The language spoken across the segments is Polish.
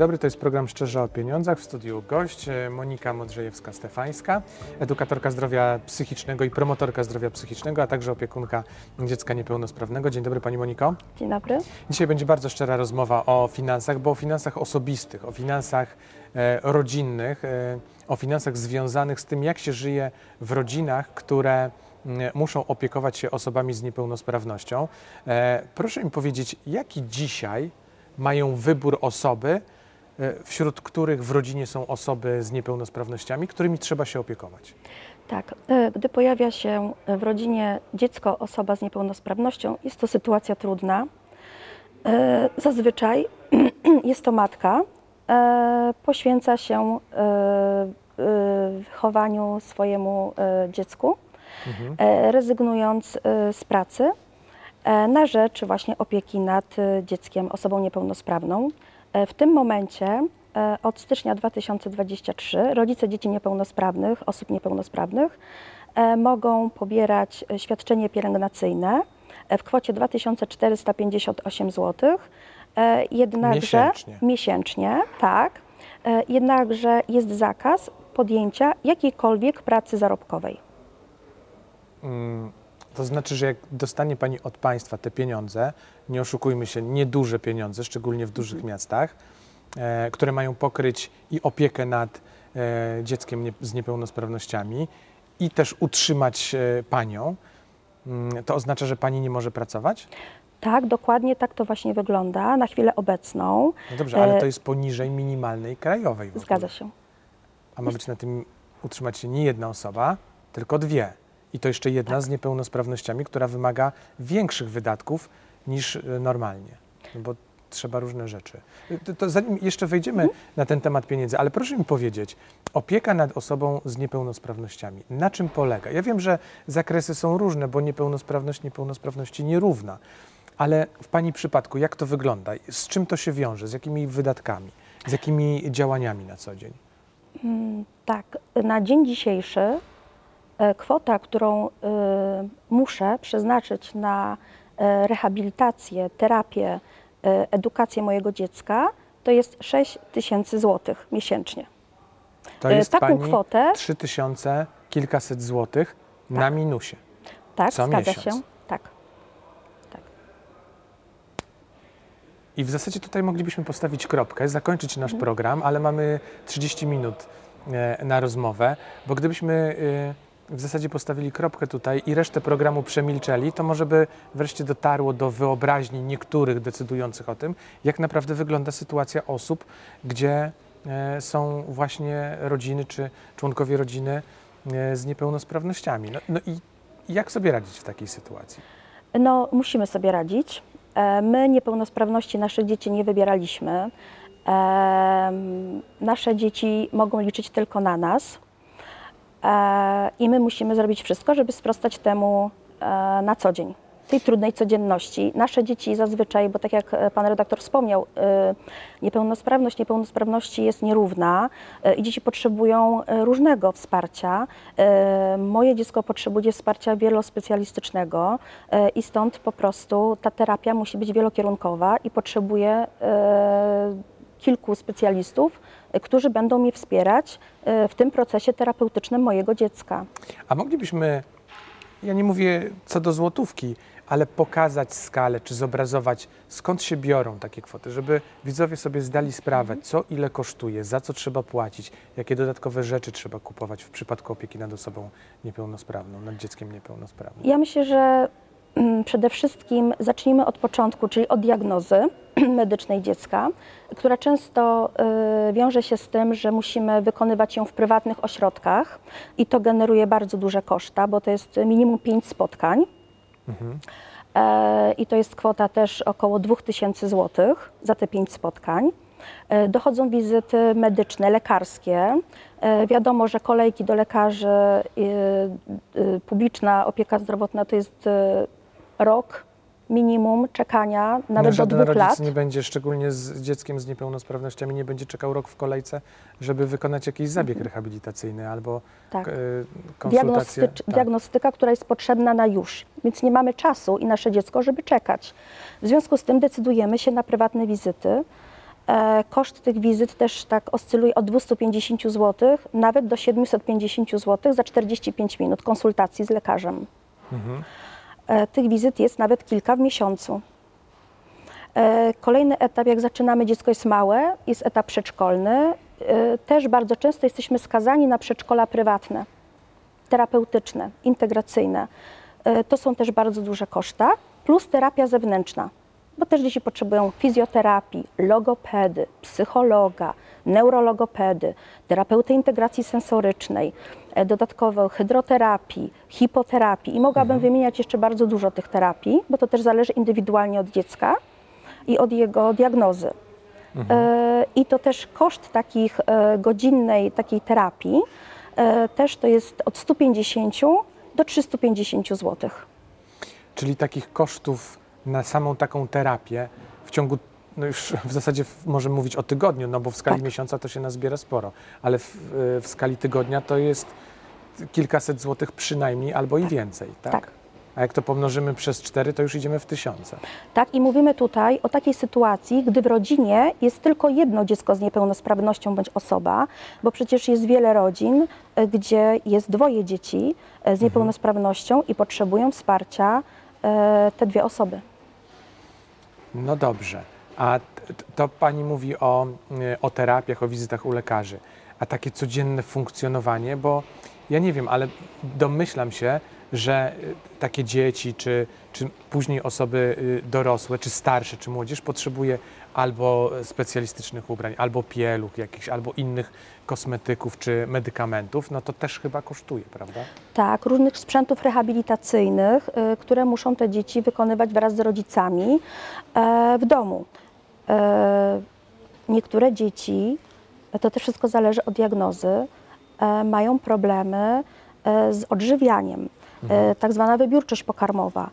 Dobry. To jest program Szczerze o Pieniądzach. W studiu gość e, Monika Modrzejewska-Stefańska, edukatorka zdrowia psychicznego i promotorka zdrowia psychicznego, a także opiekunka dziecka niepełnosprawnego. Dzień dobry Pani Moniko. Dzień dobry. Dzisiaj będzie bardzo szczera rozmowa o finansach, bo o finansach osobistych, o finansach e, rodzinnych, e, o finansach związanych z tym, jak się żyje w rodzinach, które muszą opiekować się osobami z niepełnosprawnością. E, proszę mi powiedzieć, jaki dzisiaj mają wybór osoby, wśród których w rodzinie są osoby z niepełnosprawnościami, którymi trzeba się opiekować? Tak, e, gdy pojawia się w rodzinie dziecko, osoba z niepełnosprawnością, jest to sytuacja trudna. E, Zazwyczaj jest to matka, e, poświęca się e, e, wychowaniu swojemu e, dziecku, e, rezygnując e, z pracy e, na rzecz właśnie opieki nad e, dzieckiem, osobą niepełnosprawną. E, W tym momencie e, od stycznia 2023 rodzice dzieci niepełnosprawnych, osób niepełnosprawnych e, mogą pobierać świadczenie pielęgnacyjne w kwocie 2458 zł. Jednakże Miesięcznie. miesięcznie, tak. Jednakże jest zakaz podjęcia jakiejkolwiek pracy zarobkowej. Mm, To znaczy, że jak dostanie Pani od państwa te pieniądze, nie oszukujmy się, nieduże pieniądze, szczególnie w dużych miastach, e, które mają pokryć i opiekę nad e, dzieckiem nie, z niepełnosprawnościami i też utrzymać e, Panią, mm, to oznacza, że Pani nie może pracować? Tak, dokładnie tak to właśnie wygląda na chwilę obecną. No dobrze, ale E, to jest poniżej minimalnej krajowej. w ogóle. Zgadza się. A ma być na tym utrzymać się nie jedna osoba, tylko dwie. I to jeszcze jedna Tak. z niepełnosprawnościami, która wymaga większych wydatków niż e, normalnie, no bo trzeba różne rzeczy. E, To, to zanim jeszcze wejdziemy Mhm. na ten temat pieniędzy, ale proszę mi powiedzieć, opieka nad osobą z niepełnosprawnościami, na czym polega? Ja wiem, że zakresy są różne, bo niepełnosprawność niepełnosprawności nierówna, ale w Pani przypadku jak to wygląda? Z czym to się wiąże? Z jakimi wydatkami? Z jakimi działaniami na co dzień? Mm, Tak, na dzień dzisiejszy kwota, którą e, muszę przeznaczyć na e, rehabilitację, terapię, e, edukację mojego dziecka, to jest 6 tysięcy złotych miesięcznie. To E, jest taką pani kwotę- 3000 kilkaset złotych na Tak. minusie. Tak, Co zgadza miesiąc. się. Tak. tak. I w zasadzie tutaj moglibyśmy postawić kropkę, zakończyć nasz Mhm. program, ale mamy 30 minut e, na rozmowę, bo gdybyśmy e, w zasadzie postawili kropkę tutaj i resztę programu przemilczeli, to może by wreszcie dotarło do wyobraźni niektórych decydujących o tym, jak naprawdę wygląda sytuacja osób, gdzie e, są właśnie rodziny czy członkowie rodziny e, z niepełnosprawnościami. No, no i jak sobie radzić w takiej sytuacji? No, musimy sobie radzić. E, My niepełnosprawności naszych dzieci nie wybieraliśmy. Nasze dzieci mogą liczyć tylko na nas. E, I my musimy zrobić wszystko, żeby sprostać temu e, na co dzień, tej trudnej codzienności. Nasze dzieci zazwyczaj, bo tak jak pan redaktor wspomniał, e, niepełnosprawność niepełnosprawności jest nierówna i dzieci potrzebują różnego wsparcia. Moje dziecko potrzebuje wsparcia wielospecjalistycznego i stąd po prostu ta terapia musi być wielokierunkowa i potrzebuje kilku specjalistów, którzy będą mnie wspierać e, w tym procesie terapeutycznym mojego dziecka. A moglibyśmy, ja nie mówię co do złotówki, ale pokazać skalę, czy zobrazować, skąd się biorą takie kwoty, żeby widzowie sobie zdali sprawę, co ile kosztuje, za co trzeba płacić, jakie dodatkowe rzeczy trzeba kupować w przypadku opieki nad osobą niepełnosprawną, nad dzieckiem niepełnosprawnym. Ja myślę, że przede wszystkim zacznijmy od początku, czyli od diagnozy medycznej dziecka, która często y, wiąże się z tym, że musimy wykonywać ją w prywatnych ośrodkach i to generuje bardzo duże koszta, bo to jest minimum 5 spotkań. E, I to jest kwota też około 2000 zł za te 5 spotkań. E, Dochodzą wizyty medyczne, lekarskie. E, Wiadomo, że kolejki do lekarzy, y, y, publiczna opieka zdrowotna to jest rok minimum czekania, nawet no, do żaden dwóch rodzic lat. nie będzie, szczególnie z dzieckiem z niepełnosprawnościami, nie będzie czekał rok w kolejce, żeby wykonać jakiś zabieg rehabilitacyjny albo Tak. e, konsultację. Tak. Diagnostyka, która jest potrzebna na już, więc nie mamy czasu i nasze dziecko, żeby czekać. W związku z tym decydujemy się na prywatne wizyty. E, Koszt tych wizyt też tak oscyluje od 250 zł nawet do 750 zł za 45 minut konsultacji z lekarzem. E, Tych wizyt jest nawet kilka w miesiącu. E, Kolejny etap, jak zaczynamy, dziecko jest małe, jest etap przedszkolny. E, Też bardzo często jesteśmy skazani na przedszkola prywatne, terapeutyczne, integracyjne. E, To są też bardzo duże koszta, plus terapia zewnętrzna, bo też dzieci potrzebują fizjoterapii, logopedy, psychologa, neurologopedy, terapeuty integracji sensorycznej, e, dodatkowo hydroterapii, hipoterapii i mogłabym wymieniać jeszcze bardzo dużo tych terapii, bo to też zależy indywidualnie od dziecka i od jego diagnozy. E, I to też koszt takich e, godzinnej takiej terapii e, też to jest od 150 do 350 zł. Czyli takich kosztów na samą taką terapię w ciągu, no już w zasadzie możemy mówić o tygodniu, no bo w skali Tak. miesiąca to się nazbiera sporo, ale w, w skali tygodnia to jest kilkaset złotych przynajmniej albo i więcej, tak? Tak. A jak to pomnożymy przez cztery, to już idziemy w tysiące. Tak, i mówimy tutaj o takiej sytuacji, gdy w rodzinie jest tylko jedno dziecko z niepełnosprawnością bądź osoba, bo przecież jest wiele rodzin, e, gdzie jest dwoje dzieci e, z niepełnosprawnością i potrzebują wsparcia e, te dwie osoby. No dobrze. A to pani mówi o, o terapiach, o wizytach u lekarzy. A takie codzienne funkcjonowanie, bo ja nie wiem, ale domyślam się, że y, takie dzieci, czy, czy później osoby y, dorosłe, czy starsze, czy młodzież potrzebuje albo specjalistycznych ubrań, albo pieluch jakichś, albo innych kosmetyków, czy medykamentów, no to też chyba kosztuje, prawda? Tak, różnych sprzętów rehabilitacyjnych, y, które muszą te dzieci wykonywać wraz z rodzicami e, w domu. E, Niektóre dzieci, to też wszystko zależy od diagnozy, e, mają problemy e, z odżywianiem, e, tak zwana wybiórczość pokarmowa.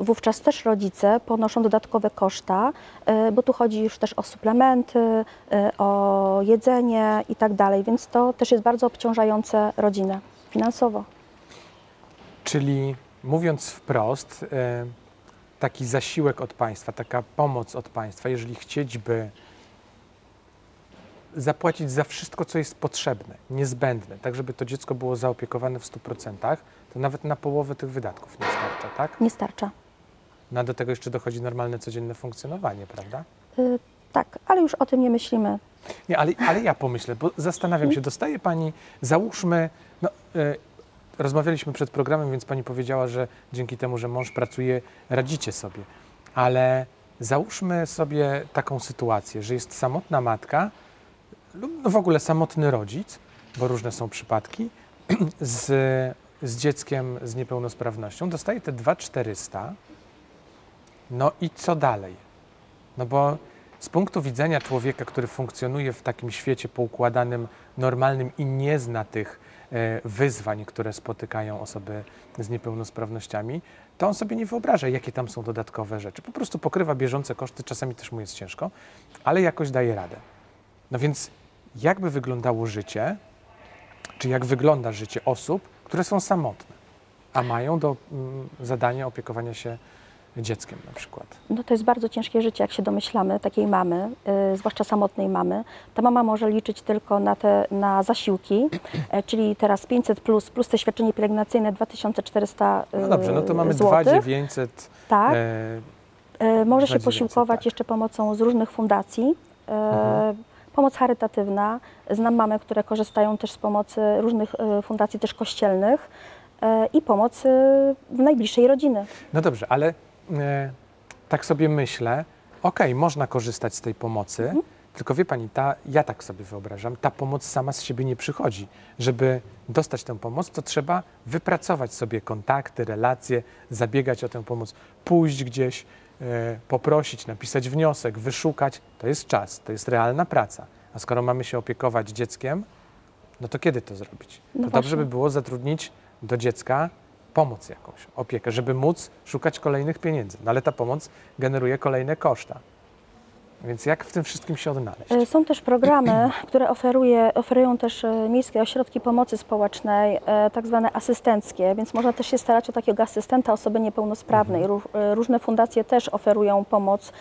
Wówczas też rodzice ponoszą dodatkowe koszta, bo tu chodzi już też o suplementy, o jedzenie i tak dalej, więc to też jest bardzo obciążające rodzinę finansowo. Czyli mówiąc wprost, taki zasiłek od państwa, taka pomoc od państwa, jeżeli chcieć by zapłacić za wszystko, co jest potrzebne, niezbędne, tak żeby to dziecko było zaopiekowane w 100%, to nawet na połowę tych wydatków nie starcza, tak? Nie starcza. No a do tego jeszcze dochodzi normalne, codzienne funkcjonowanie, prawda? Y, tak, ale już o tym nie myślimy. Nie, ale, ale ja pomyślę, bo zastanawiam się, dostaje Pani, załóżmy, no, e, rozmawialiśmy przed programem, więc Pani powiedziała, że dzięki temu, że mąż pracuje, radzicie sobie, ale załóżmy sobie taką sytuację, że jest samotna matka lub no w ogóle samotny rodzic, bo różne są przypadki, z, z dzieckiem z niepełnosprawnością, dostaje te 2400, no i co dalej? No bo z punktu widzenia człowieka, który funkcjonuje w takim świecie poukładanym, normalnym i nie zna tych wyzwań, które spotykają osoby z niepełnosprawnościami, to on sobie nie wyobraża, jakie tam są dodatkowe rzeczy. Po prostu pokrywa bieżące koszty, czasami też mu jest ciężko, ale jakoś daje radę. No więc jakby wyglądało życie, czy jak wygląda życie osób, które są samotne, a mają do mm, zadania opiekowania się dzieckiem na przykład? No to jest bardzo ciężkie życie, jak się domyślamy, takiej mamy, y, zwłaszcza samotnej mamy. Ta mama może liczyć tylko na te na zasiłki, e, czyli teraz 500 plus, plus te świadczenie pielęgnacyjne 2400 No dobrze, no to mamy y, złotych. 2900. Tak. E, E, Może się 2900, posiłkować tak. jeszcze pomocą z różnych fundacji. E, Mhm. Pomoc charytatywna. Znam mamy, które korzystają też z pomocy różnych e, fundacji też kościelnych e, i pomocy w najbliższej rodziny. no dobrze, ale e, tak sobie myślę, okej, można korzystać z tej pomocy, Mhm. tylko wie pani, ta, ja tak sobie wyobrażam, ta pomoc sama z siebie nie przychodzi. Żeby dostać tę pomoc, to trzeba wypracować sobie kontakty, relacje, zabiegać o tę pomoc, pójść gdzieś, e, poprosić, napisać wniosek, wyszukać. To jest czas, to jest realna praca. A skoro mamy się opiekować dzieckiem, no to kiedy to zrobić? No to dobrze by było zatrudnić do dziecka pomoc jakąś, opiekę, żeby móc szukać kolejnych pieniędzy. No ale ta pomoc generuje kolejne koszta. Więc jak w tym wszystkim się odnaleźć? E, Są też programy, które oferuje, oferują też e, miejskie ośrodki pomocy społecznej, e, tak zwane asystenckie, więc można też się starać o takiego asystenta osoby niepełnosprawnej. E, Różne fundacje też oferują pomoc,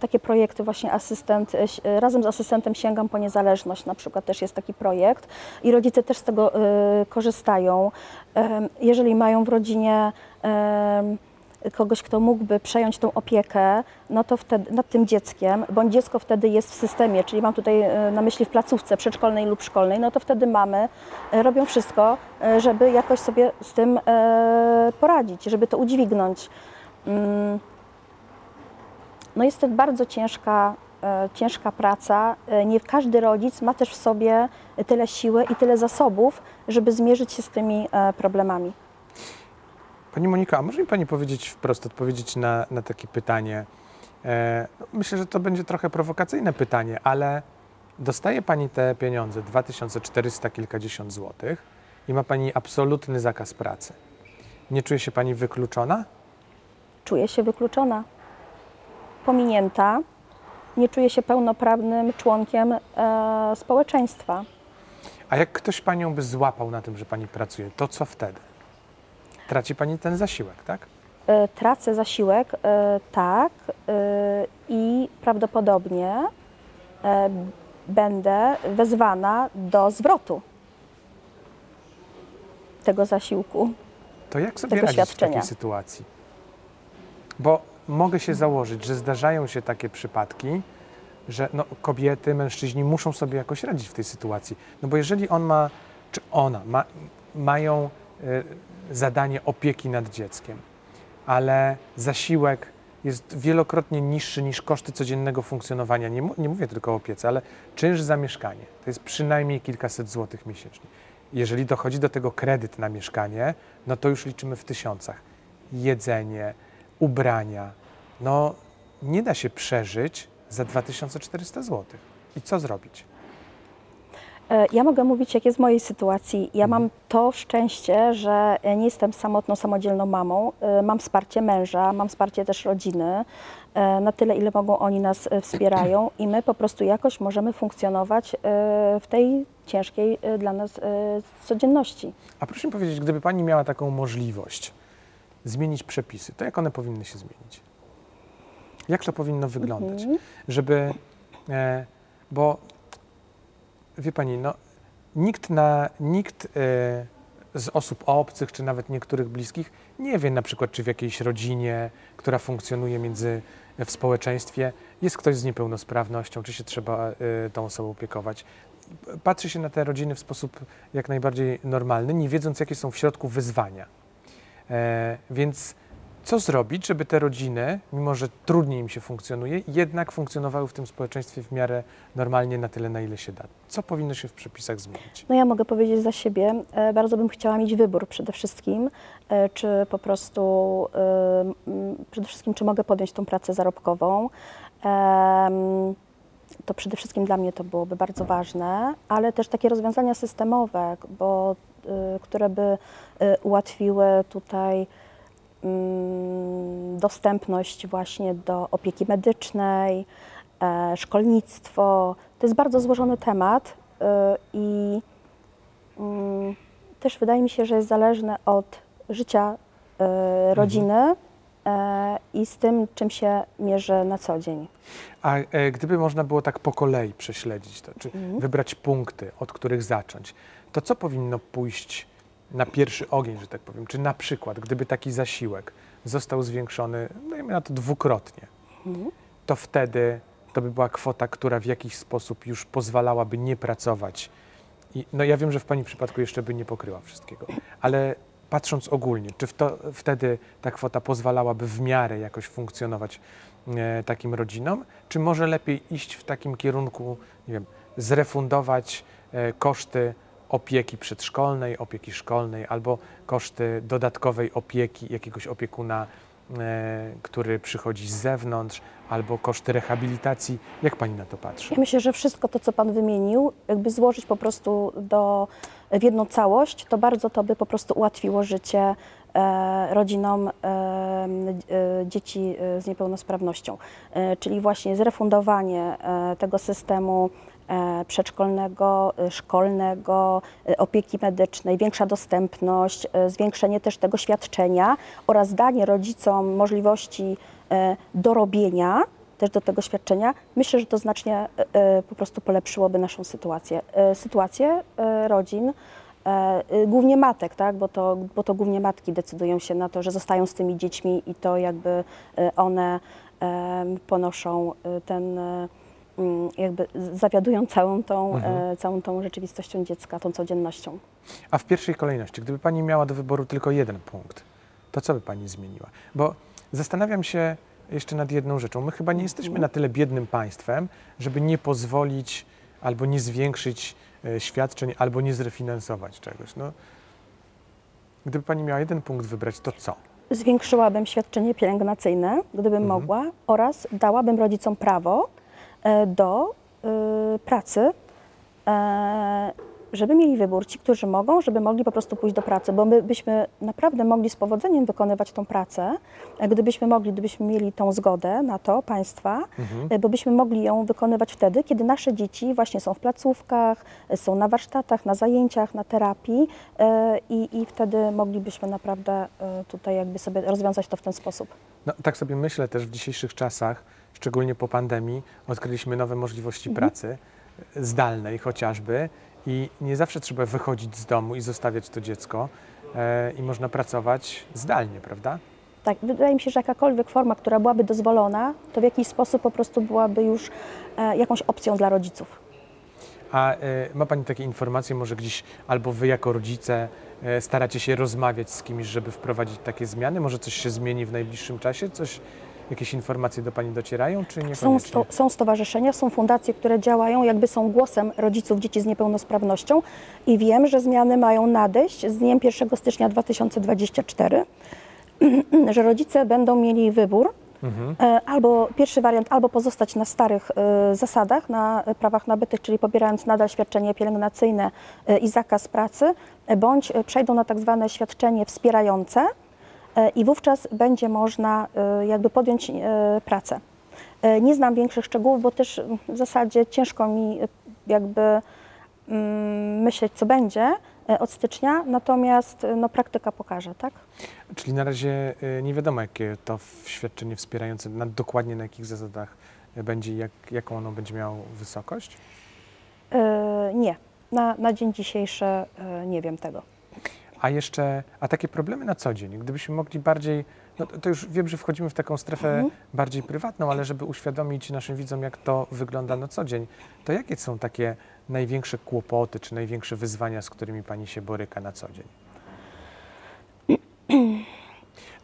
takie projekty właśnie asystent, razem z asystentem sięgam po niezależność, na przykład też jest taki projekt i rodzice też z tego korzystają. Jeżeli mają w rodzinie kogoś, kto mógłby przejąć tą opiekę, no to wtedy nad tym dzieckiem, bądź dziecko wtedy jest w systemie, czyli mam tutaj e, na myśli w placówce przedszkolnej lub szkolnej, no to wtedy mamy e, robią wszystko, e, żeby jakoś sobie z tym poradzić, żeby to udźwignąć. Mm. No jest to bardzo ciężka, ciężka praca. Nie każdy rodzic ma też w sobie tyle siły i tyle zasobów, żeby zmierzyć się z tymi problemami. Pani Monika, a może mi Pani powiedzieć wprost, odpowiedzieć na, na takie pytanie? E, no, myślę, że to będzie trochę prowokacyjne pytanie, ale dostaje Pani te pieniądze, 2400 kilkadziesiąt złotych i ma Pani absolutny zakaz pracy. Nie czuje się Pani wykluczona? Czuję się wykluczona, pominięta, nie czuję się pełnoprawnym członkiem e, społeczeństwa. A jak ktoś Panią by złapał na tym, że Pani pracuje, to co wtedy? Traci Pani ten zasiłek, tak? E, tracę zasiłek, e, tak, e, i prawdopodobnie będę wezwana do zwrotu tego zasiłku. To jak sobie Tego radzić w takiej sytuacji? Bo mogę się założyć, że zdarzają się takie przypadki, że no, kobiety, mężczyźni muszą sobie jakoś radzić w tej sytuacji. No bo jeżeli on ma, czy ona ma, mają zadanie opieki nad dzieckiem, ale zasiłek jest wielokrotnie niższy niż koszty codziennego funkcjonowania. Nie, nie mówię tylko o opiece, ale czynsz za mieszkanie to jest przynajmniej kilkaset złotych miesięcznie. Jeżeli dochodzi do tego kredyt na mieszkanie, no to już liczymy w tysiącach. Jedzenie, ubrania. No nie da się przeżyć za 2400 złotych. I co zrobić? E, Ja mogę mówić, jak jest w mojej sytuacji. Ja mam to szczęście, że nie jestem samotną, samodzielną mamą. E, Mam wsparcie męża, mam wsparcie też rodziny. E, Na tyle, ile mogą, oni nas wspierają i my po prostu jakoś możemy funkcjonować w tej ciężkiej dla nas codzienności. A proszę mi powiedzieć, gdyby Pani miała taką możliwość zmienić przepisy, to jak one powinny się zmienić? Jak to powinno wyglądać? Mhm. Żeby, bo wie Pani, no, nikt, na, nikt e, z osób obcych, czy nawet niektórych bliskich nie wie na przykład, czy w jakiejś rodzinie, która funkcjonuje między, w społeczeństwie, jest ktoś z niepełnosprawnością, czy się trzeba e, tą osobą opiekować. Patrzy się na te rodziny w sposób jak najbardziej normalny, nie wiedząc, jakie są w środku wyzwania. E, więc co zrobić, żeby te rodziny, mimo że trudniej im się funkcjonuje, jednak funkcjonowały w tym społeczeństwie w miarę normalnie na tyle, na ile się da? Co powinno się w przepisach zmienić? No ja mogę powiedzieć za siebie, e, bardzo bym chciała mieć wybór przede wszystkim, e, czy po prostu, e, przede wszystkim, czy mogę podjąć tą pracę zarobkową. To przede wszystkim dla mnie to byłoby bardzo ważne, ale też takie rozwiązania systemowe, bo, które by ułatwiły tutaj dostępność właśnie do opieki medycznej, e, szkolnictwo. To jest bardzo złożony temat e, i mm, też wydaje mi się, że jest zależne od życia e, rodziny e, i z tym, czym się mierzy na co dzień. A e, gdyby można było tak po kolei prześledzić to, czy wybrać punkty, od których zacząć, to co powinno pójść na pierwszy ogień, że tak powiem? Czy na przykład, gdyby taki zasiłek został zwiększony, dajmy na to dwukrotnie, to wtedy to by była kwota, która w jakiś sposób już pozwalałaby nie pracować. I, no ja wiem, że w Pani przypadku jeszcze by nie pokryła wszystkiego, ale patrząc ogólnie, czy to, wtedy ta kwota pozwalałaby w miarę jakoś funkcjonować e, takim rodzinom, czy może lepiej iść w takim kierunku, nie wiem, zrefundować e, koszty opieki przedszkolnej, opieki szkolnej albo koszty dodatkowej opieki jakiegoś opiekuna, e, który przychodzi z zewnątrz, albo koszty rehabilitacji. Jak Pani na to patrzy? Ja myślę, że wszystko to, co Pan wymienił, jakby złożyć po prostu do, w jedną całość, to bardzo to by po prostu ułatwiło życie e, rodzinom e, dzieci z niepełnosprawnością, czyli właśnie zrefundowanie tego systemu przedszkolnego, e, szkolnego, e, opieki medycznej, większa dostępność, e, zwiększenie też tego świadczenia oraz danie rodzicom możliwości e, dorobienia też do tego świadczenia, myślę, że to znacznie e, e, po prostu polepszyłoby naszą sytuację. E, Sytuację e, rodzin, e, e, głównie matek, tak? bo, to, bo to głównie matki decydują się na to, że zostają z tymi dziećmi i to jakby e, one ponoszą e, ten, e, jakby z- zawiadują całą tą, Mhm. e, całą tą rzeczywistością dziecka, tą codziennością. A w pierwszej kolejności, gdyby Pani miała do wyboru tylko jeden punkt, to co by Pani zmieniła? Bo zastanawiam się jeszcze nad jedną rzeczą. My chyba nie jesteśmy na tyle biednym państwem, żeby nie pozwolić albo nie zwiększyć e, świadczeń, albo nie zrefinansować czegoś. No, gdyby Pani miała jeden punkt wybrać, to co? Zwiększyłabym świadczenie pielęgnacyjne, gdybym Mhm. mogła, oraz dałabym rodzicom prawo do e, pracy, e, żeby mieli wybór. Ci, którzy mogą, żeby mogli po prostu pójść do pracy, bo my byśmy naprawdę mogli z powodzeniem wykonywać tą pracę, e, gdybyśmy mogli, gdybyśmy mieli tą zgodę na to państwa, Mhm. e, bo byśmy mogli ją wykonywać wtedy, kiedy nasze dzieci właśnie są w placówkach, e, są na warsztatach, na zajęciach, na terapii e, i, i wtedy moglibyśmy naprawdę e, tutaj jakby sobie rozwiązać to w ten sposób. No, tak sobie myślę też w dzisiejszych czasach, szczególnie po pandemii, odkryliśmy nowe możliwości Mhm. pracy e, zdalnej chociażby i nie zawsze trzeba wychodzić z domu i zostawiać to dziecko e, i można pracować zdalnie, prawda? Tak, wydaje mi się, że jakakolwiek forma, która byłaby dozwolona, to w jakiś sposób po prostu byłaby już e, jakąś opcją dla rodziców. A e, ma Pani takie informacje, może gdzieś albo Wy jako rodzice e, staracie się rozmawiać z kimś, żeby wprowadzić takie zmiany? Może coś się zmieni w najbliższym czasie? Coś, jakieś informacje do Pani docierają, czy Są, niekoniecznie? sto, są stowarzyszenia, są fundacje, które działają, jakby są głosem rodziców dzieci z niepełnosprawnością i wiem, że zmiany mają nadejść z dniem 1 stycznia 2024, że rodzice będą mieli wybór, Mhm. E, Albo pierwszy wariant, albo pozostać na starych e, zasadach, na prawach nabytych, czyli pobierając nadal świadczenie pielęgnacyjne e, i zakaz pracy, e, bądź przejdą na tak zwane świadczenie wspierające i wówczas będzie można e, jakby podjąć e, pracę. E, Nie znam większych szczegółów, bo też w zasadzie ciężko mi e, jakby mm, myśleć, co będzie e, od stycznia, natomiast e, no, praktyka pokaże, tak? Czyli na razie nie wiadomo, jakie to świadczenie wspierające, na, dokładnie na jakich zasadach będzie jak, jaką ono będzie miało wysokość? E, Nie, na, na dzień dzisiejszy e, nie wiem tego. A jeszcze, a takie problemy na co dzień, gdybyśmy mogli bardziej, no to już wiem, że wchodzimy w taką strefę Mhm. bardziej prywatną, ale żeby uświadomić naszym widzom, jak to wygląda na co dzień, to jakie są takie największe kłopoty czy największe wyzwania, z którymi Pani się boryka na co dzień?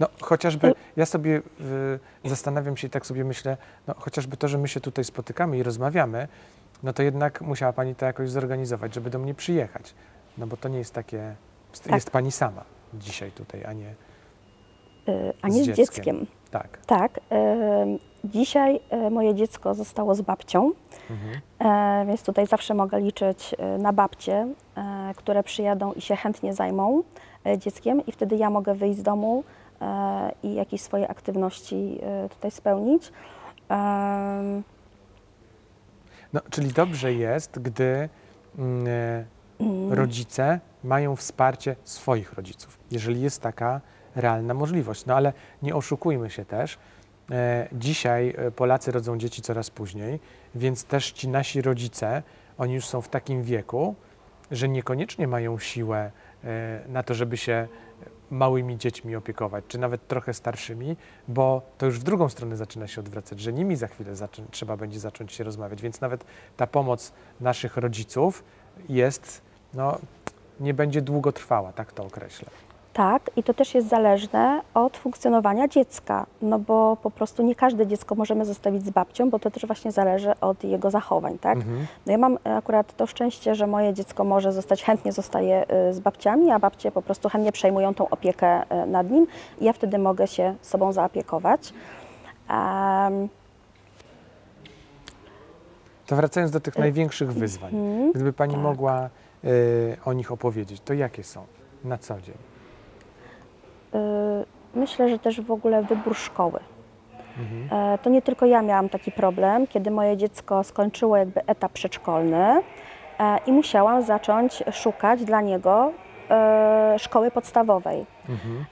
No chociażby, ja sobie y, zastanawiam się i tak sobie myślę, no chociażby to, że my się tutaj spotykamy i rozmawiamy, no to jednak musiała Pani to jakoś zorganizować, żeby do mnie przyjechać. No bo to nie jest takie, Tak. jest Pani sama dzisiaj tutaj, a nie E, A nie z, dzieckiem. dzieckiem. tak. Tak. e, Dzisiaj e, moje dziecko zostało z babcią, Mhm. więc tutaj zawsze mogę liczyć na babcie, które przyjadą i się chętnie zajmą dzieckiem i wtedy ja mogę wyjść z domu i jakieś swoje aktywności tutaj spełnić. No, czyli dobrze jest, gdy mm, mm, rodzice mają wsparcie swoich rodziców, jeżeli jest taka realna możliwość. No ale nie oszukujmy się też. E, dzisiaj e, Polacy rodzą dzieci coraz później, więc też ci nasi rodzice, oni już są w takim wieku, że niekoniecznie mają siłę e, na to, żeby się małymi dziećmi opiekować, czy nawet trochę starszymi, bo to już w drugą stronę zaczyna się odwracać, że nimi za chwilę trzeba będzie zacząć się rozmawiać, więc nawet ta pomoc naszych rodziców jest, no, nie będzie długo trwała, tak to określę. Tak, i to też jest zależne od funkcjonowania dziecka, no bo po prostu nie każde dziecko możemy zostawić z babcią, bo to też właśnie zależy od jego zachowań, tak? Mhm. No ja mam akurat to szczęście, że moje dziecko może zostać, chętnie zostaje y, z babciami, a babcie po prostu chętnie przejmują tą opiekę y, nad nim i ja wtedy mogę się sobą zaopiekować. Em, To wracając do tych największych wyzwań, mhm. gdyby Pani tak. mogła o nich opowiedzieć, to jakie są na co dzień? y, myślę, że też w ogóle wybór szkoły. Mhm. E, To nie tylko ja miałam taki problem, kiedy moje dziecko skończyło jakby etap przedszkolny e, i musiałam zacząć szukać dla niego e, szkoły podstawowej. Mhm.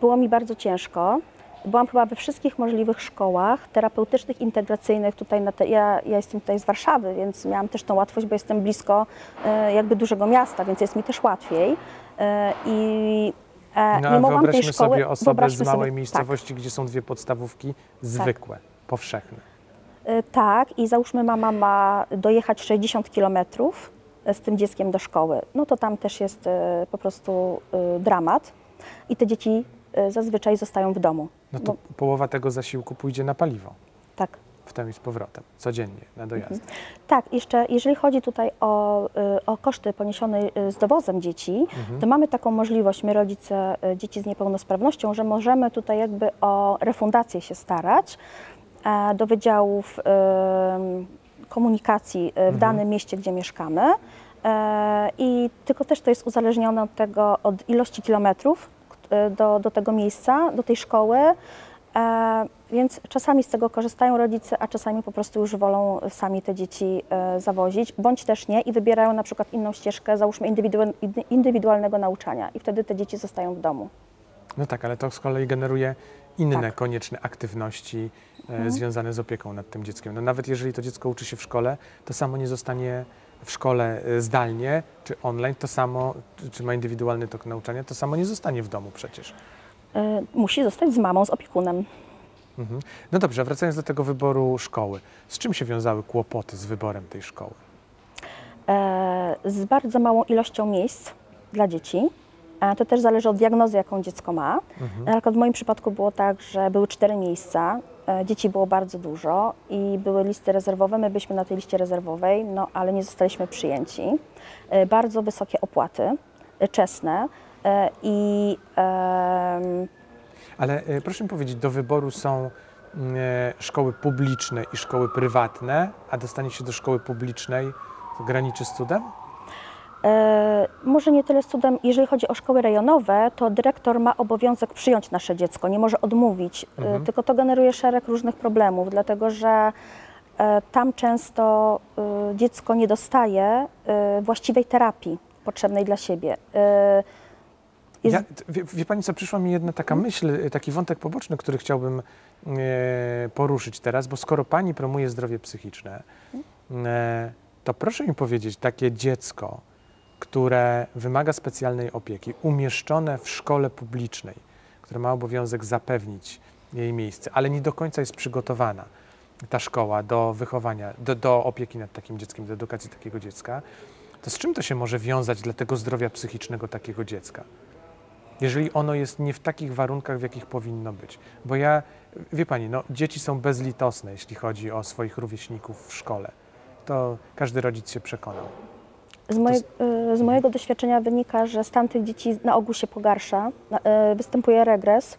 Było mi bardzo ciężko. Byłam chyba we wszystkich możliwych szkołach terapeutycznych, integracyjnych. Tutaj na te, ja, ja jestem tutaj z Warszawy, więc miałam też tą łatwość, bo jestem blisko e, jakby dużego miasta, więc jest mi też łatwiej. E, I e, No, nie mogłam tej szkoły... sobie osobę z małej sobie- tak. miejscowości, gdzie są dwie podstawówki zwykłe, powszechne. Y, Tak, i załóżmy mama ma dojechać 60 kilometrów z tym dzieckiem do szkoły, no to tam też jest po prostu dramat i te dzieci zazwyczaj zostają w domu. No to Bo- połowa tego zasiłku pójdzie na paliwo, tak. w tam i z powrotem, codziennie, na dojazd. Mhm. Tak, jeszcze jeżeli chodzi tutaj o, y, o koszty poniesione y, z dowozem dzieci, to mamy taką możliwość, my rodzice y, dzieci z niepełnosprawnością, że możemy tutaj jakby o refundację się starać e, do wydziałów y, komunikacji y, w danym mieście, gdzie mieszkamy. E, I tylko też to jest uzależnione od tego, od ilości kilometrów y, do, do tego miejsca, do tej szkoły. E, więc czasami z tego korzystają rodzice, a czasami po prostu już wolą sami te dzieci e, zawozić, bądź też nie i wybierają na przykład inną ścieżkę, załóżmy indywidual, indywidualnego nauczania i wtedy te dzieci zostają w domu. No tak, ale to z kolei generuje inne Tak. Mhm. konieczne aktywności e, związane z opieką nad tym dzieckiem. No nawet jeżeli to dziecko uczy się w szkole, to samo nie zostanie w szkole e, zdalnie czy online, to samo, czy- ma indywidualny tok nauczania, to samo nie zostanie w domu przecież. E, Musi zostać z mamą, z opiekunem. Mhm. No dobrze, wracając do tego wyboru szkoły, z czym się wiązały kłopoty z wyborem tej szkoły? E, z bardzo małą ilością miejsc dla dzieci. E, To też zależy od diagnozy, jaką dziecko ma. Na przykład w moim przypadku było tak, że były cztery miejsca, dzieci było bardzo dużo i były listy rezerwowe. My byliśmy na tej liście rezerwowej, no ale nie zostaliśmy przyjęci. E, Bardzo wysokie opłaty, e, czesne e, i Ale e, proszę mi powiedzieć, do wyboru są mm, e, szkoły publiczne i szkoły prywatne, a dostanie się do szkoły publicznej graniczy z cudem? E, Może nie tyle z cudem, jeżeli chodzi o szkoły rejonowe, to dyrektor ma obowiązek przyjąć nasze dziecko, nie może odmówić, e, Mhm. tylko to generuje szereg różnych problemów, dlatego że e, tam często dziecko nie dostaje właściwej terapii potrzebnej dla siebie. Jest, Ja, wie, wie Pani co, przyszła mi jedna taka myśl, y, taki wątek poboczny, który chciałbym e, poruszyć teraz, bo skoro Pani promuje zdrowie psychiczne, e, to proszę mi powiedzieć, takie dziecko, które wymaga specjalnej opieki, umieszczone w szkole publicznej, które ma obowiązek zapewnić jej miejsce, ale nie do końca jest przygotowana ta szkoła do wychowania, do, do opieki nad takim dzieckiem, do edukacji takiego dziecka, to z czym to się może wiązać dla tego zdrowia psychicznego takiego dziecka? jeżeli ono jest nie w takich warunkach, w jakich powinno być. Bo ja, wie pani, no, dzieci są bezlitosne, jeśli chodzi o swoich rówieśników w szkole. To każdy rodzic się przekonał. Z, moje, e, z mojego doświadczenia wynika, że stan tych dzieci na ogół się pogarsza, e, występuje regres.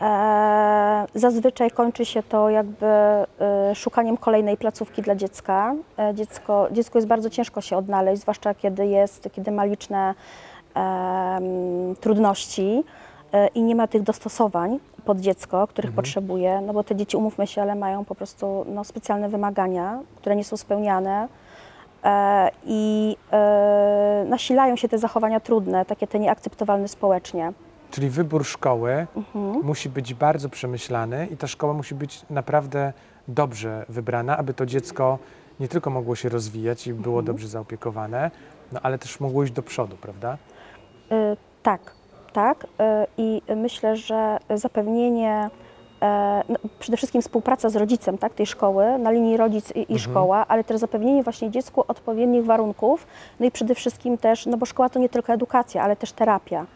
E, Zazwyczaj kończy się to jakby e, szukaniem kolejnej placówki dla dziecka. E, Dziecko, dziecku jest bardzo ciężko się odnaleźć, zwłaszcza kiedy jest, kiedy ma liczne trudności e, i nie ma tych dostosowań pod dziecko, których potrzebuje, no bo te dzieci, umówmy się, ale mają po prostu no, specjalne wymagania, które nie są spełniane i e, nasilają się te zachowania trudne, takie te nieakceptowalne społecznie. Czyli wybór szkoły Mhm. musi być bardzo przemyślany i ta szkoła musi być naprawdę dobrze wybrana, aby to dziecko nie tylko mogło się rozwijać i było dobrze zaopiekowane, no ale też mogło iść do przodu, prawda? Y, Tak, tak. I myślę, że zapewnienie, e, no, przede wszystkim współpraca z rodzicem tak, tej szkoły, na linii rodzic i, i szkoła, ale też zapewnienie właśnie dziecku odpowiednich warunków, no i przede wszystkim też, no bo szkoła to nie tylko edukacja, ale też terapia.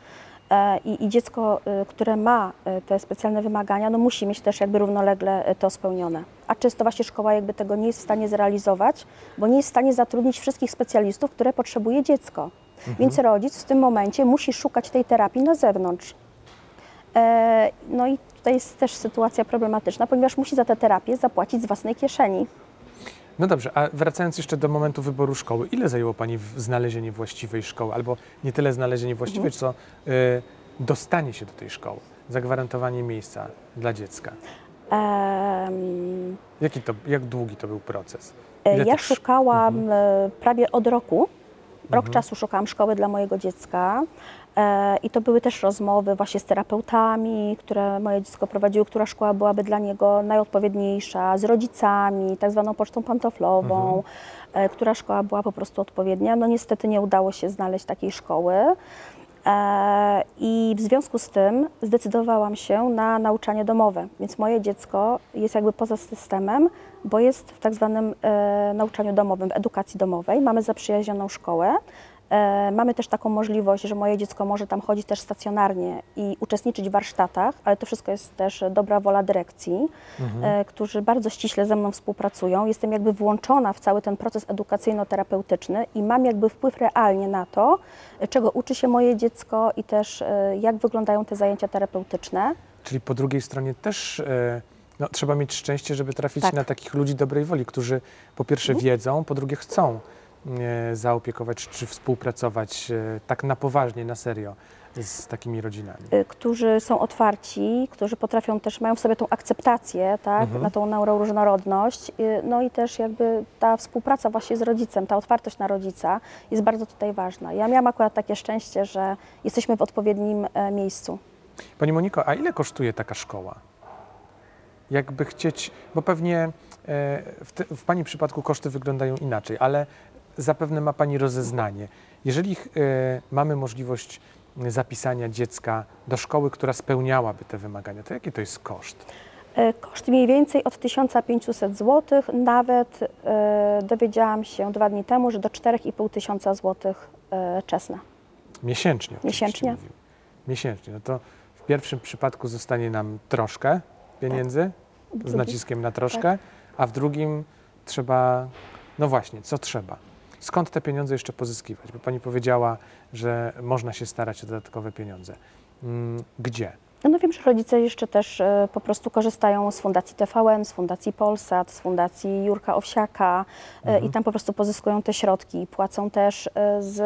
E, I, I dziecko, y, które ma y, te specjalne wymagania, no musi mieć też jakby równolegle y, to spełnione. A często właśnie szkoła jakby tego nie jest w stanie zrealizować, bo nie jest w stanie zatrudnić wszystkich specjalistów, które potrzebuje dziecko. Więc rodzic w tym momencie musi szukać tej terapii na zewnątrz. E, No i tutaj jest też sytuacja problematyczna, ponieważ musi za tę terapię zapłacić z własnej kieszeni. No dobrze, a wracając jeszcze do momentu wyboru szkoły, ile zajęło Pani znalezienie właściwej szkoły? Albo nie tyle znalezienie właściwej, co y, dostanie się do tej szkoły, zagwarantowanie miejsca dla dziecka. Em, Jaki to, jak długi to był proces? E, Ile Ja szukałam e, prawie od roku. Rok Mhm. czasu szukałam szkoły dla mojego dziecka. E, I to były też rozmowy właśnie z terapeutami, które moje dziecko prowadziły, która szkoła byłaby dla niego najodpowiedniejsza, z rodzicami, tak zwaną pocztą pantoflową, e, która szkoła była po prostu odpowiednia. No niestety nie udało się znaleźć takiej szkoły. E, I w związku z tym zdecydowałam się na nauczanie domowe, więc moje dziecko jest jakby poza systemem, bo jest w tak zwanym e, nauczaniu domowym, w edukacji domowej. Mamy zaprzyjaźnioną szkołę. E, mamy też taką możliwość, że moje dziecko może tam chodzić też stacjonarnie i uczestniczyć w warsztatach, ale to wszystko jest też dobra wola dyrekcji, e, którzy bardzo ściśle ze mną współpracują. Jestem jakby włączona w cały ten proces edukacyjno-terapeutyczny i mam jakby wpływ realnie na to, czego uczy się moje dziecko i też e, jak wyglądają te zajęcia terapeutyczne. Czyli po drugiej stronie też no, trzeba mieć szczęście, żeby trafić Tak. na takich ludzi dobrej woli, którzy po pierwsze wiedzą, po drugie chcą zaopiekować czy współpracować e, tak na poważnie, na serio z takimi rodzinami. y, którzy są otwarci, którzy potrafią też, mają w sobie tą akceptację, tak, Mhm. na tą neuroróżnorodność, no i też jakby ta współpraca właśnie z rodzicem, ta otwartość na rodzica jest bardzo tutaj ważna. Ja miałam akurat takie szczęście, że jesteśmy w odpowiednim e, miejscu. Pani Moniko, a ile kosztuje taka szkoła? Jakby chcieć, bo pewnie e, w, te, w Pani przypadku koszty wyglądają inaczej, ale zapewne ma Pani rozeznanie. Jeżeli e, mamy możliwość zapisania dziecka do szkoły, która spełniałaby te wymagania, to jaki to jest koszt? E, Koszt mniej więcej od 1500 zł, nawet e, dowiedziałam się dwa dni temu, że do 4500 tysiąca złotych e, czesne. Miesięcznie. Miesięcznie. mówimy. Miesięcznie. No to w pierwszym przypadku zostanie nam troszkę pieniędzy, z drugi- naciskiem na troszkę, a w drugim trzeba, no właśnie, co trzeba? Skąd te pieniądze jeszcze pozyskiwać? Bo pani powiedziała, że można się starać o dodatkowe pieniądze. Mm, Gdzie? No wiem, że rodzice jeszcze też e, po prostu korzystają z Fundacji TVN, z Fundacji Polsat, z Fundacji Jurka Owsiaka e, i tam po prostu pozyskują te środki. Płacą też, e, z,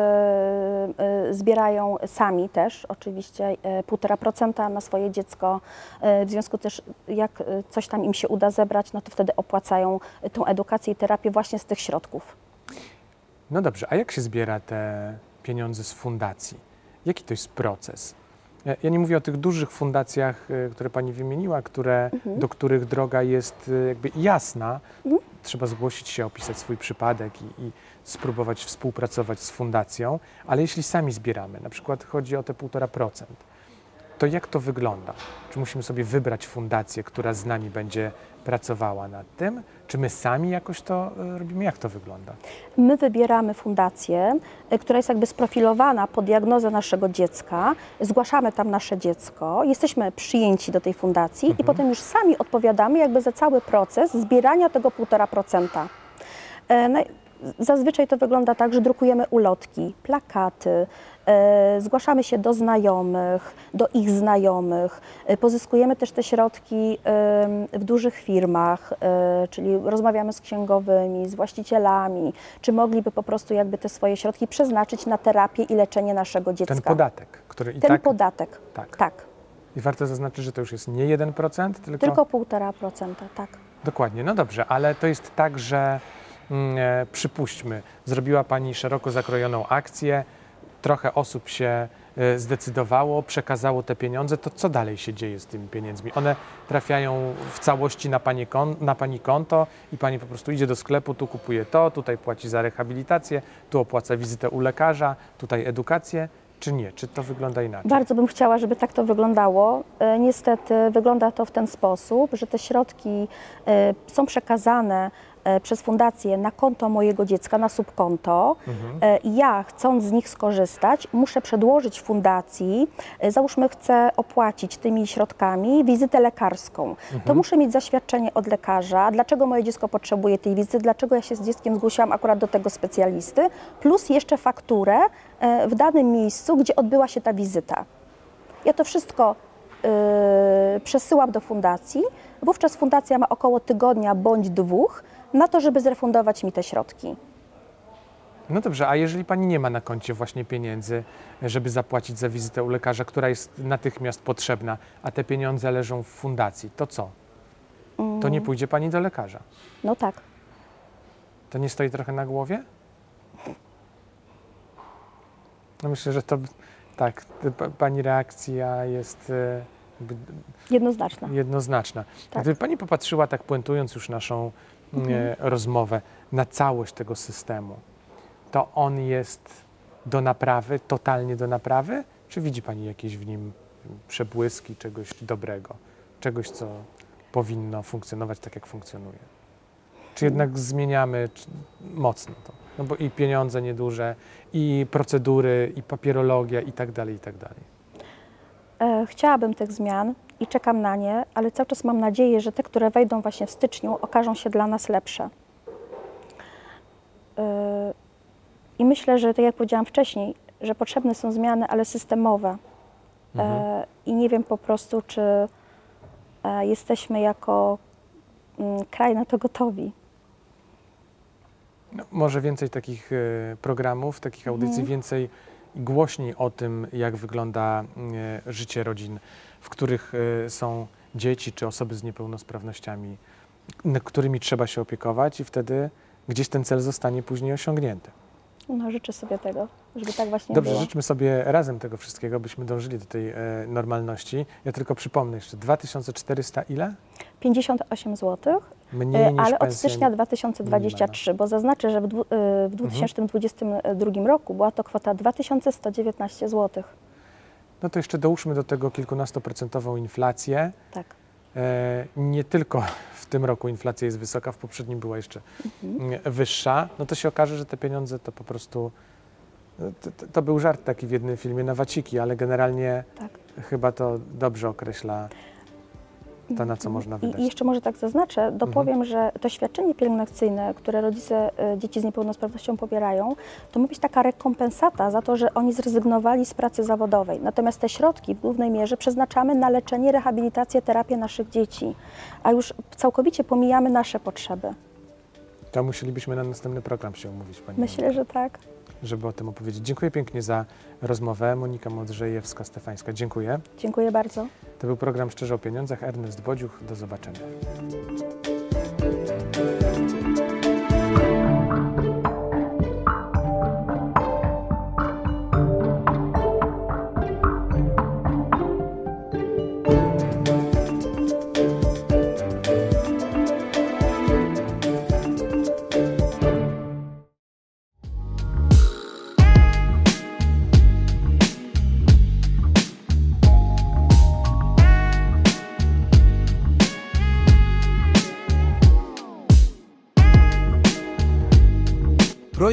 zbierają sami też oczywiście e, 1,5% na swoje dziecko. W związku też jak coś tam im się uda zebrać, no to wtedy opłacają tą edukację i terapię właśnie z tych środków. No dobrze, a jak się zbiera te pieniądze z fundacji? Jaki to jest proces? Ja- nie mówię o tych dużych fundacjach, y, które Pani wymieniła, które, do których droga jest y, jakby jasna. Trzeba zgłosić się, opisać swój przypadek i, i spróbować współpracować z fundacją, ale jeśli sami zbieramy, na przykład chodzi o te 1,5%, to jak to wygląda? Czy musimy sobie wybrać fundację, która z nami będzie pracowała nad tym? Czy my sami jakoś to y, robimy? Jak to wygląda? My wybieramy fundację, y, która jest jakby sprofilowana pod diagnozę naszego dziecka. Zgłaszamy tam nasze dziecko, jesteśmy przyjęci do tej fundacji i potem już sami odpowiadamy jakby za cały proces zbierania tego 1,5%. Zazwyczaj to wygląda tak, że drukujemy ulotki, plakaty, e, zgłaszamy się do znajomych, do ich znajomych, e, pozyskujemy też te środki w dużych firmach, e, czyli rozmawiamy z księgowymi, z właścicielami, czy mogliby po prostu jakby te swoje środki przeznaczyć na terapię i leczenie naszego dziecka. Ten podatek, który i Ten tak, podatek, tak. tak, I warto zaznaczyć, że to już jest nie 1%, tylko, tylko 1,5%, tak. dokładnie. No dobrze, ale to jest tak, że przypuśćmy, zrobiła Pani szeroko zakrojoną akcję, trochę osób się e, zdecydowało, przekazało te pieniądze, to co dalej się dzieje z tymi pieniędzmi? One trafiają w całości na pani, kon, na pani konto i Pani po prostu idzie do sklepu, tu kupuje to, tutaj płaci za rehabilitację, tu opłaca wizytę u lekarza, tutaj edukację, czy nie? Czy to wygląda inaczej? Bardzo bym chciała, żeby tak to wyglądało. E, Niestety wygląda to w ten sposób, że te środki e, są przekazane e, przez fundację na konto mojego dziecka, na subkonto. E, i Ja, chcąc z nich skorzystać, muszę przedłożyć fundacji, e, załóżmy, chcę opłacić tymi środkami wizytę lekarską. To muszę mieć zaświadczenie od lekarza, dlaczego moje dziecko potrzebuje tej wizyty, dlaczego ja się z dzieckiem zgłosiłam akurat do tego specjalisty, plus jeszcze fakturę e, w danym miejscu, gdzie odbyła się ta wizyta. Ja to wszystko y, przesyłam do fundacji. Wówczas fundacja ma około tygodnia bądź dwóch, na to, żeby zrefundować mi te środki. No dobrze, a jeżeli pani nie ma na koncie właśnie pieniędzy, żeby zapłacić za wizytę u lekarza, która jest natychmiast potrzebna, a te pieniądze leżą w fundacji, to co? To nie pójdzie pani do lekarza. No tak. To nie stoi trochę na głowie? No myślę, że to tak, pani reakcja jest e, jakby Jednoznaczne. jednoznaczna. Tak. Gdyby pani popatrzyła, tak puentując już naszą e, rozmowę, na całość tego systemu, to on jest do naprawy, totalnie do naprawy? Czy widzi pani jakieś w nim przebłyski czegoś dobrego, czegoś, co powinno funkcjonować tak, jak funkcjonuje? Czy jednak zmieniamy mocno to? No bo i pieniądze nieduże, i procedury, i papierologia, i tak dalej, i tak dalej. E, Chciałabym tych zmian i czekam na nie, ale cały czas mam nadzieję, że te, które wejdą właśnie w styczniu, okażą się dla nas lepsze. E, I myślę, że tak jak powiedziałam wcześniej, że potrzebne są zmiany, ale systemowe. E, I nie wiem po prostu, czy e, jesteśmy jako mm, kraj na to gotowi. No, może więcej takich e, programów, takich audycji, więcej głośniej o tym, jak wygląda życie rodzin, w których e, są dzieci czy osoby z niepełnosprawnościami, którymi trzeba się opiekować i wtedy gdzieś ten cel zostanie później osiągnięty. No, życzę sobie tego, żeby tak właśnie Dobrze, było. życzmy sobie razem tego wszystkiego, byśmy dążyli do tej e, normalności. Ja tylko przypomnę jeszcze, 2400 ile? 58 zł, Mniej E, niż ale od stycznia 2023, bo zaznaczę, że w, e, w 2022 roku była to kwota 2119 zł. No to jeszcze dołóżmy do tego kilkunastoprocentową inflację. Tak. E, nie tylko w tym roku inflacja jest wysoka, w poprzednim była jeszcze mm, wyższa, no to się okaże, że te pieniądze to po prostu. no, To, to, to był żart taki w jednym filmie na waciki, ale generalnie Tak. chyba to dobrze określa to, na co można I, wydać. I jeszcze może tak zaznaczę, dopowiem, że to świadczenie pielęgnacyjne, które rodzice e, dzieci z niepełnosprawnością pobierają, to ma być taka rekompensata za to, że oni zrezygnowali z pracy zawodowej. Natomiast te środki w głównej mierze przeznaczamy na leczenie, rehabilitację, terapię naszych dzieci, a już całkowicie pomijamy nasze potrzeby. To musielibyśmy na następny program się umówić, Pani Myślę, że tak. Żeby o tym opowiedzieć. Dziękuję pięknie za rozmowę. Monika Modrzejewska-Stefańska, dziękuję. Dziękuję bardzo. To był program Szczerze o Pieniądzach. Ernest Bodziuch, do zobaczenia.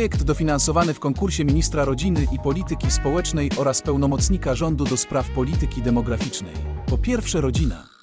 Projekt dofinansowany w konkursie ministra rodziny i polityki społecznej oraz pełnomocnika rządu do spraw polityki demograficznej. Po pierwsze rodzina.